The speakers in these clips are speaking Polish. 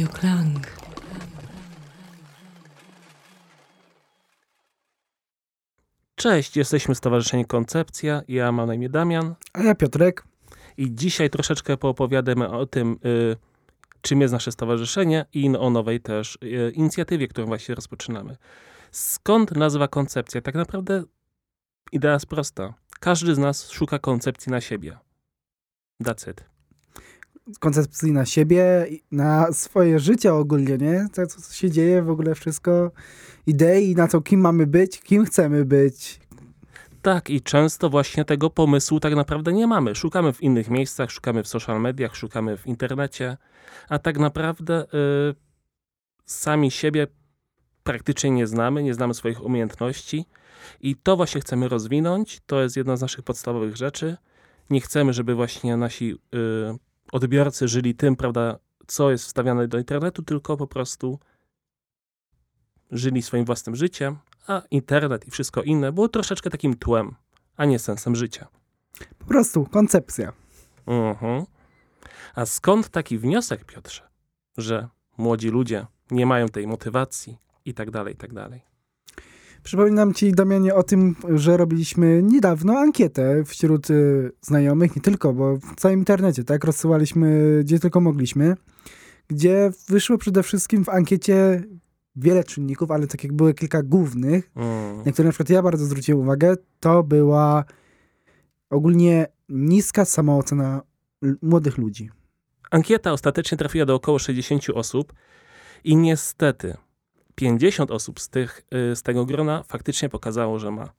Radio Klang. Cześć, jesteśmy Stowarzyszenie Koncepcja. Ja mam na imię Damian. A ja Piotrek. I dzisiaj troszeczkę poopowiadamy o tym, y, czym jest nasze stowarzyszenie i o nowej też y, inicjatywie, którą właśnie rozpoczynamy. Skąd nazwa koncepcja? Tak naprawdę idea jest prosta. Każdy z nas szuka koncepcji na siebie. That's it. Koncepcji na siebie, na swoje życie ogólnie, nie? To, co się dzieje, w ogóle wszystko, idei na to, kim mamy być, kim chcemy być. Tak, i często właśnie tego pomysłu tak naprawdę nie mamy. Szukamy w innych miejscach, szukamy w social mediach, szukamy w internecie, a tak naprawdę y, sami siebie praktycznie nie znamy, nie znamy swoich umiejętności i to właśnie chcemy rozwinąć. To jest jedna z naszych podstawowych rzeczy. Nie chcemy, żeby właśnie nasi y, odbiorcy żyli tym, prawda, co jest wstawiane do internetu, tylko po prostu żyli swoim własnym życiem, a internet i wszystko inne było troszeczkę takim tłem, a nie sensem życia. Po prostu koncepcja. Mhm. A skąd taki wniosek, Piotrze, że młodzi ludzie nie mają tej motywacji i tak dalej, i tak dalej? Przypominam ci, Damianie, o tym, że robiliśmy niedawno ankietę wśród y, znajomych, nie tylko, bo w całym internecie, tak? Rozsyłaliśmy gdzie tylko mogliśmy, gdzie wyszło przede wszystkim w ankiecie wiele czynników, ale tak jak były kilka głównych, mm. na które na przykład ja bardzo zwróciłem uwagę, to była ogólnie niska samoocena młodych ludzi. Ankieta ostatecznie trafiła do około 60 osób i niestety 50 osób z, tych, y, z tego grona faktycznie pokazało, że ma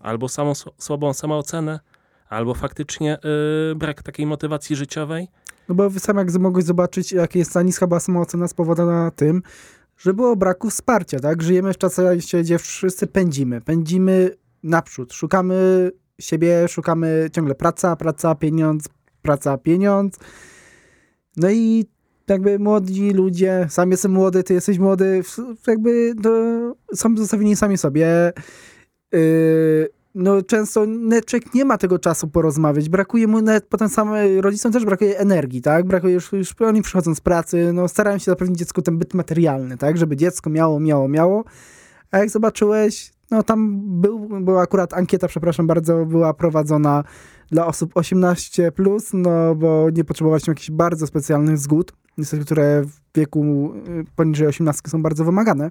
albo samą, słabą samoocenę, albo faktycznie yy, brak takiej motywacji życiowej. No bo wy sam jak mogłeś zobaczyć, jak jest ta niska była samoocena spowodowana tym, że było braku wsparcia, tak? Żyjemy w czasie, gdzie wszyscy pędzimy. Pędzimy naprzód. Szukamy siebie, szukamy ciągle praca, praca, pieniądz, praca, pieniądz. No i jakby młodzi ludzie, sam jestem młody, ty jesteś młody, jakby to są zostawieni sami sobie. Yy, no często człowiek nie ma tego czasu porozmawiać, brakuje mu nawet potem samym rodzicom też brakuje energii, tak? Brakuje już, już oni przychodzą z pracy, no starają się zapewnić dziecku ten byt materialny, tak? Żeby dziecko miało, miało, miało. A jak zobaczyłeś, no tam był, była akurat ankieta, przepraszam bardzo, była prowadzona dla osób 18+, plus, no bo nie potrzebowaliśmy jakichś bardzo specjalnych zgód, niestety, które w wieku y, poniżej 18 są bardzo wymagane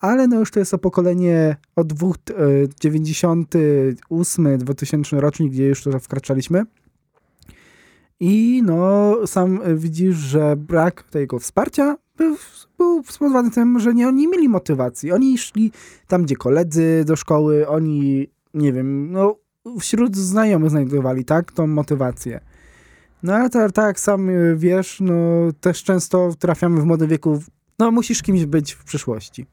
ale no już to jest to pokolenie od dwóch, 98, 2000 rocznik, gdzie już to wkraczaliśmy. I no, sam widzisz, że brak tego wsparcia był, był spowodowany tym, że nie, oni mieli motywacji. Oni szli tam, gdzie koledzy do szkoły, oni, nie wiem, no, wśród znajomych znajdowali, tak, tą motywację. No ale tak, jak sam wiesz, no, też często trafiamy w młodym wieku, no, musisz kimś być w przyszłości.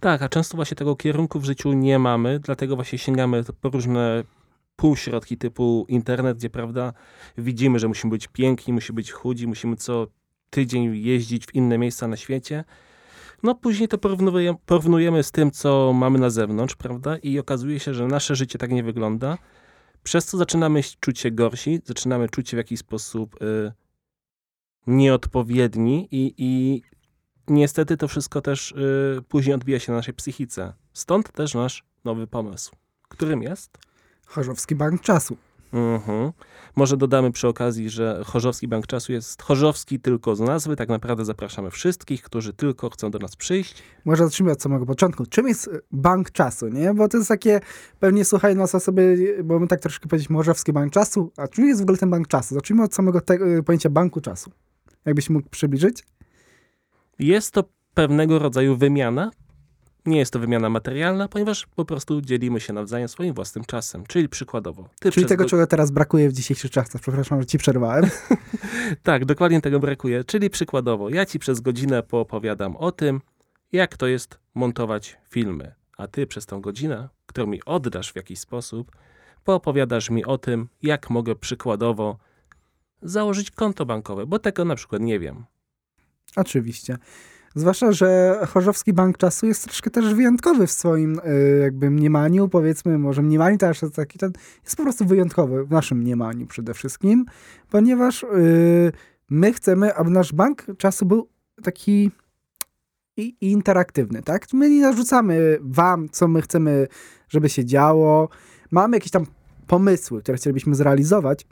Tak, a często właśnie tego kierunku w życiu nie mamy, dlatego właśnie sięgamy po różne półśrodki typu internet, gdzie prawda widzimy, że musimy być piękni, musimy być chudzi, musimy co tydzień jeździć w inne miejsca na świecie. No później to porównujemy, porównujemy z tym, co mamy na zewnątrz, prawda? I okazuje się, że nasze życie tak nie wygląda. Przez co zaczynamy czuć się gorsi, zaczynamy czuć się w jakiś sposób y, nieodpowiedni i, i niestety to wszystko też y, później odbija się na naszej psychice. Stąd też nasz nowy pomysł. Którym jest? Chorzowski Bank Czasu. Mhm. Może dodamy przy okazji, że Chorzowski Bank Czasu jest Chorzowski tylko z nazwy. Tak naprawdę zapraszamy wszystkich, którzy tylko chcą do nas przyjść. Może zacznijmy od samego początku. Czym jest Bank Czasu, nie? Bo to jest takie, pewnie słuchaj nas osoby, bo my tak troszkę powiedzieliśmy Chorzowski Bank Czasu, a czym jest w ogóle ten Bank Czasu? Zacznijmy od samego te, pojęcia Banku Czasu. Jakbyś mógł przybliżyć? Jest to pewnego rodzaju wymiana. Nie jest to wymiana materialna, ponieważ po prostu dzielimy się nawzajem swoim własnym czasem. Czyli przykładowo. Czyli tego, go... czego teraz brakuje w dzisiejszych czasach. Przepraszam, że ci przerwałem. tak, dokładnie tego brakuje. Czyli przykładowo, ja ci przez godzinę poopowiadam o tym, jak to jest montować filmy. A ty przez tą godzinę, którą mi oddasz w jakiś sposób, poopowiadasz mi o tym, jak mogę przykładowo założyć konto bankowe, bo tego na przykład nie wiem. Oczywiście. Zwłaszcza, że Chorzowski Bank Czasu jest troszkę też wyjątkowy w swoim y, jakby mniemaniu, powiedzmy, może mniemanie też taki ten, jest po prostu wyjątkowy w naszym mniemaniu przede wszystkim, ponieważ y, my chcemy, aby nasz bank czasu był taki i, i interaktywny, tak? My nie narzucamy wam, co my chcemy, żeby się działo. Mamy jakieś tam pomysły, które chcielibyśmy zrealizować,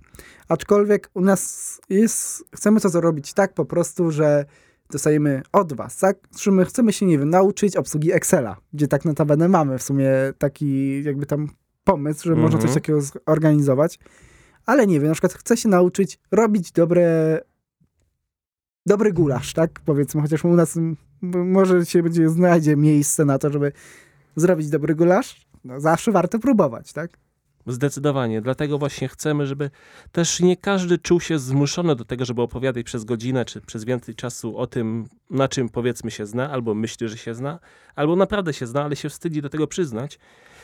aczkolwiek u nas jest, chcemy to zrobić tak po prostu, że dostajemy od was, tak? Że my chcemy się, nie wiem, nauczyć obsługi Excela, gdzie tak notabene mamy w sumie taki jakby tam pomysł, że można coś Mhm. takiego zorganizować, ale nie wiem, na przykład chcę się nauczyć robić dobre dobry gulasz, tak? Powiedzmy, chociaż u nas może się będzie znajdzie miejsce na to, żeby zrobić dobry gulasz, no zawsze warto próbować, tak? Zdecydowanie. Dlatego właśnie chcemy, żeby też nie każdy czuł się zmuszony do tego, żeby opowiadać przez godzinę czy przez więcej czasu o tym, na czym powiedzmy się zna, albo myśli, że się zna, albo naprawdę się zna, ale się wstydzi do tego przyznać.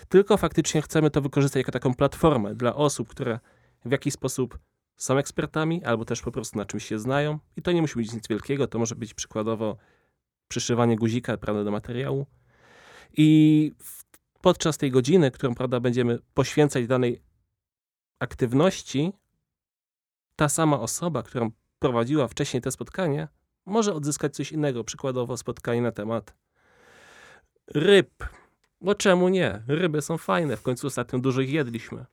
Tylko faktycznie chcemy to wykorzystać jako taką platformę dla osób, które w jakiś sposób są ekspertami, albo też po prostu na czymś się znają. I to nie musi być nic wielkiego, to może być przykładowo przyszywanie guzika prawda, do materiału. I podczas tej godziny, którą prawda, będziemy poświęcać danej aktywności, ta sama osoba, która prowadziła wcześniej te spotkanie, może odzyskać coś innego. Przykładowo spotkanie na temat ryb. Bo czemu nie? Ryby są fajne. W końcu ostatnio dużo ich jedliśmy.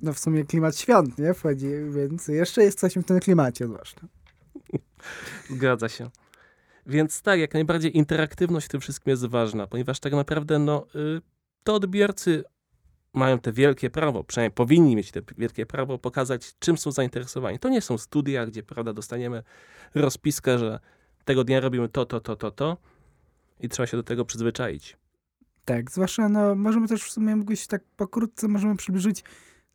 No w sumie klimat świąt, nie? Wchodzi, więc jeszcze jesteśmy w tym klimacie zwłaszcza. Zgadza się. Więc tak, jak najbardziej interaktywność w tym wszystkim jest ważna, ponieważ tak naprawdę no, y, to odbiorcy mają te wielkie prawo, przynajmniej powinni mieć te wielkie prawo pokazać, czym są zainteresowani. To nie są studia, gdzie prawda, dostaniemy rozpiskę, że tego dnia robimy to, to, to, to, to i trzeba się do tego przyzwyczaić. Tak, zwłaszcza no, możemy też w sumie mógłbyś tak pokrótce możemy przybliżyć,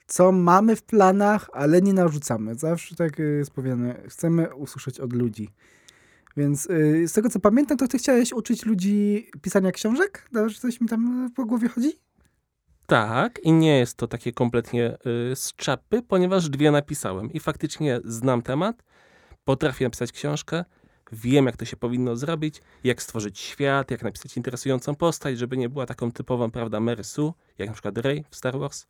co mamy w planach, ale nie narzucamy. Zawsze tak y, jest powiedziane, chcemy usłyszeć od ludzi. Więc y, z tego co pamiętam, to ty chciałeś uczyć ludzi pisania książek? Czy coś mi tam y, po głowie chodzi? Tak, i nie jest to takie kompletnie y, z czapy, ponieważ dwie napisałem i faktycznie znam temat, potrafię napisać książkę, wiem jak to się powinno zrobić, jak stworzyć świat, jak napisać interesującą postać, żeby nie była taką typową, prawda, Mary Sue, jak na przykład Rey w Star Wars.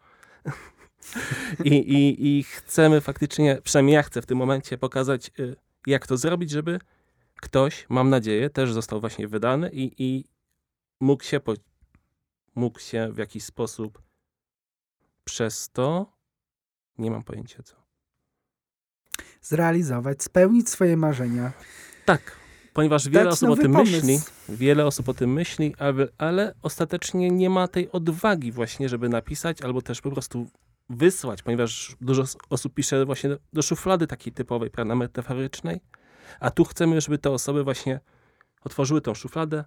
I, i, I chcemy faktycznie, przynajmniej ja chcę w tym momencie pokazać, y, jak to zrobić, żeby ktoś, mam nadzieję, też został właśnie wydany i, i mógł się po, mógł się w jakiś sposób przez to, nie mam pojęcia co. Zrealizować, spełnić swoje marzenia. Tak, ponieważ wiele Dać osób o tym pomysł. myśli, wiele osób o tym myśli, ale, ale ostatecznie nie ma tej odwagi właśnie, żeby napisać albo też po prostu wysłać, ponieważ dużo osób pisze właśnie do, do szuflady takiej typowej, prawda, metaforycznej, a tu chcemy, żeby te osoby właśnie otworzyły tą szufladę,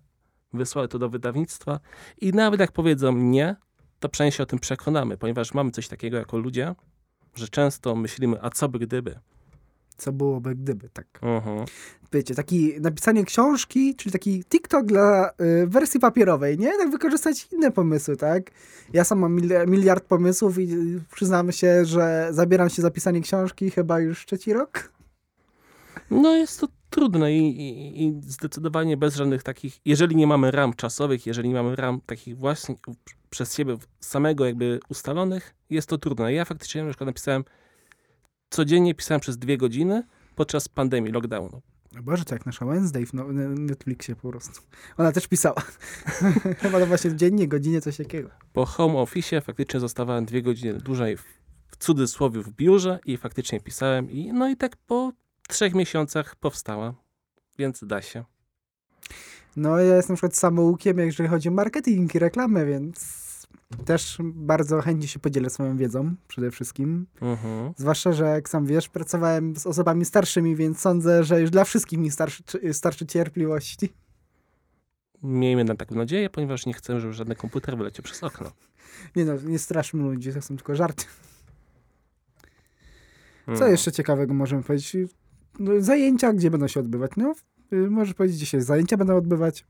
wysłały to do wydawnictwa i nawet jak powiedzą nie, to przynajmniej się o tym przekonamy, ponieważ mamy coś takiego jako ludzie, że często myślimy, a co by gdyby. Co byłoby gdyby, tak. Mhm. Wiecie, taki napisanie książki, czyli taki TikTok dla y, wersji papierowej, nie? Tak wykorzystać inne pomysły, tak? Ja sam mam mili- miliard pomysłów i y, przyznam się, że zabieram się za pisanie książki chyba już trzeci rok. No jest to trudne i, i, i zdecydowanie bez żadnych takich, jeżeli nie mamy ram czasowych, jeżeli nie mamy ram takich właśnie przez siebie samego jakby ustalonych, jest to trudne. Ja faktycznie na przykład napisałem, codziennie pisałem przez dwie godziny podczas pandemii, lockdownu. Boże, to jak nasza Wednesday w no, Netflixie po prostu. Ona też pisała. chyba to właśnie dziennie, godzinie, coś takiego. Po home office faktycznie zostawałem dwie godziny dłużej w, w cudzysłowie w biurze i faktycznie pisałem i no i tak po trzech miesiącach powstała, więc da się. No ja jestem na przykład samoukiem, jeżeli chodzi o marketing i reklamę, więc też bardzo chętnie się podzielę swoją wiedzą przede wszystkim. Mhm. Zwłaszcza, że jak sam wiesz, pracowałem z osobami starszymi, więc sądzę, że już dla wszystkich mi starczy, starczy cierpliwości. Miejmy na taką nadzieję, ponieważ nie chcę, żeby żaden komputer wyleciał przez okno. Nie no, nie straszmy ludzi, to są tylko żarty. Co Mhm. jeszcze ciekawego możemy powiedzieć? No, zajęcia, gdzie będą się odbywać? No, y, możesz powiedzieć, gdzie się zajęcia będą odbywać.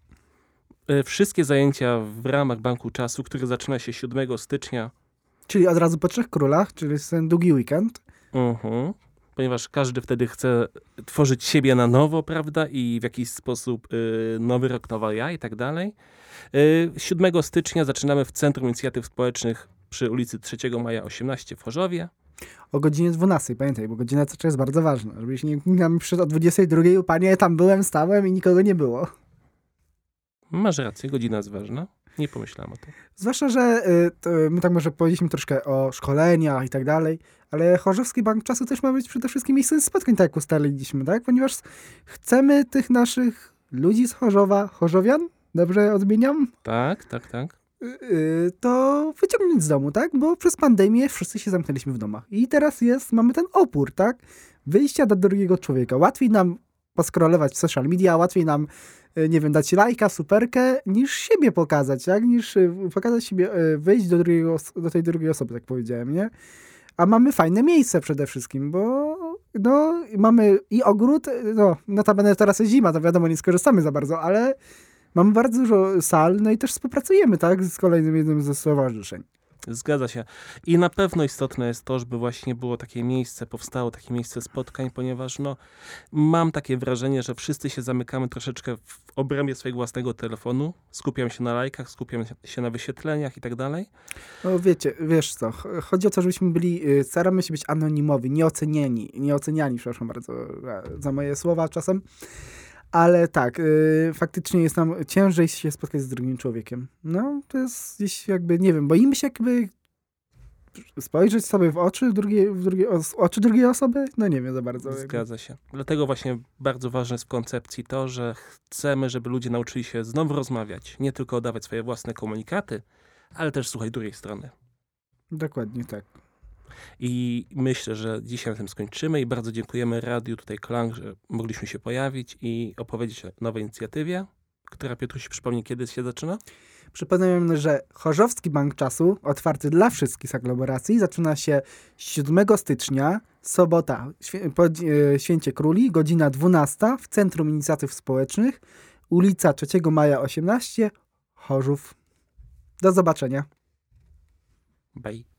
E, Wszystkie zajęcia w ramach Banku Czasu, który zaczyna się 7 stycznia, Czyli od razu po Trzech Królach, czyli jest ten długi weekend. mhm, ponieważ każdy wtedy chce tworzyć siebie na nowo, prawda, i w jakiś sposób y, nowy rok, nowa ja i tak dalej. Y, 7 stycznia zaczynamy w Centrum Inicjatyw Społecznych przy ulicy 3 Maja 18 w Chorzowie. O godzinie 12, pamiętaj, bo godzina carsza jest bardzo ważna. Żebyś nie nam przyszedł o 22, panie, tam byłem, stałem i nikogo nie było. Masz rację, godzina jest ważna. Nie pomyślałem o tym. Zwłaszcza, że y, to my tak może powiedzieliśmy troszkę o szkoleniach i tak dalej, ale Chorzowski Bank Czasu też ma być przede wszystkim miejscem spotkań, tak jak ustaliliśmy, tak? Ponieważ chcemy tych naszych ludzi z Chorzowa, Chorzowian, dobrze odmieniam? Tak, tak, tak. Y, y, to wyciągnąć z domu, tak? Bo przez pandemię wszyscy się zamknęliśmy w domach. I teraz jest, mamy ten opór, tak? Wyjścia do drugiego człowieka. Łatwiej nam poskrolować w social media, łatwiej nam, y, nie wiem, dać lajka, superkę, niż siebie pokazać, tak? Niż pokazać siebie, wyjść do, drugiego, do tej drugiej osoby, tak powiedziałem, nie? A mamy fajne miejsce przede wszystkim, bo no, mamy i ogród, no, notabene teraz jest zima, to wiadomo, nie skorzystamy za bardzo, ale mamy bardzo dużo sal, no i też współpracujemy, tak, z kolejnym jednym ze stowarzyszeń. Zgadza się. I na pewno istotne jest to, żeby właśnie było takie miejsce, powstało takie miejsce spotkań, ponieważ no, mam takie wrażenie, że wszyscy się zamykamy troszeczkę w obrębie swojego własnego telefonu, skupiam się na lajkach, skupiam się na wyświetleniach i tak dalej. No wiecie, wiesz co, ch- chodzi o to, żebyśmy byli, y, staramy się być anonimowi, nieocenieni, nieoceniani, przepraszam bardzo za moje słowa czasem, ale tak, y, faktycznie jest nam ciężej się spotkać z drugim człowiekiem. No, to jest gdzieś jakby, nie wiem, boimy się jakby spojrzeć sobie w oczy, drugiej, w oczy drugiej osoby? No nie wiem za bardzo. Zgadza się. Dlatego właśnie bardzo ważne jest w koncepcji to, że chcemy, żeby ludzie nauczyli się znowu rozmawiać, nie tylko dawać swoje własne komunikaty, ale też słuchać drugiej strony. Dokładnie tak. I myślę, że dzisiaj na tym skończymy i bardzo dziękujemy Radiu tutaj Klang, że mogliśmy się pojawić i opowiedzieć o nowej inicjatywie, która Piotruś przypomni, kiedy się zaczyna. Przypominam, że Chorzowski Bank Czasu, otwarty dla wszystkich aglomeracji, zaczyna się 7 stycznia, sobota, świe- po e, Święcie Króli, godzina 12 w Centrum Inicjatyw Społecznych, ulica 3 Maja 18, Chorzów. Do zobaczenia. Bye.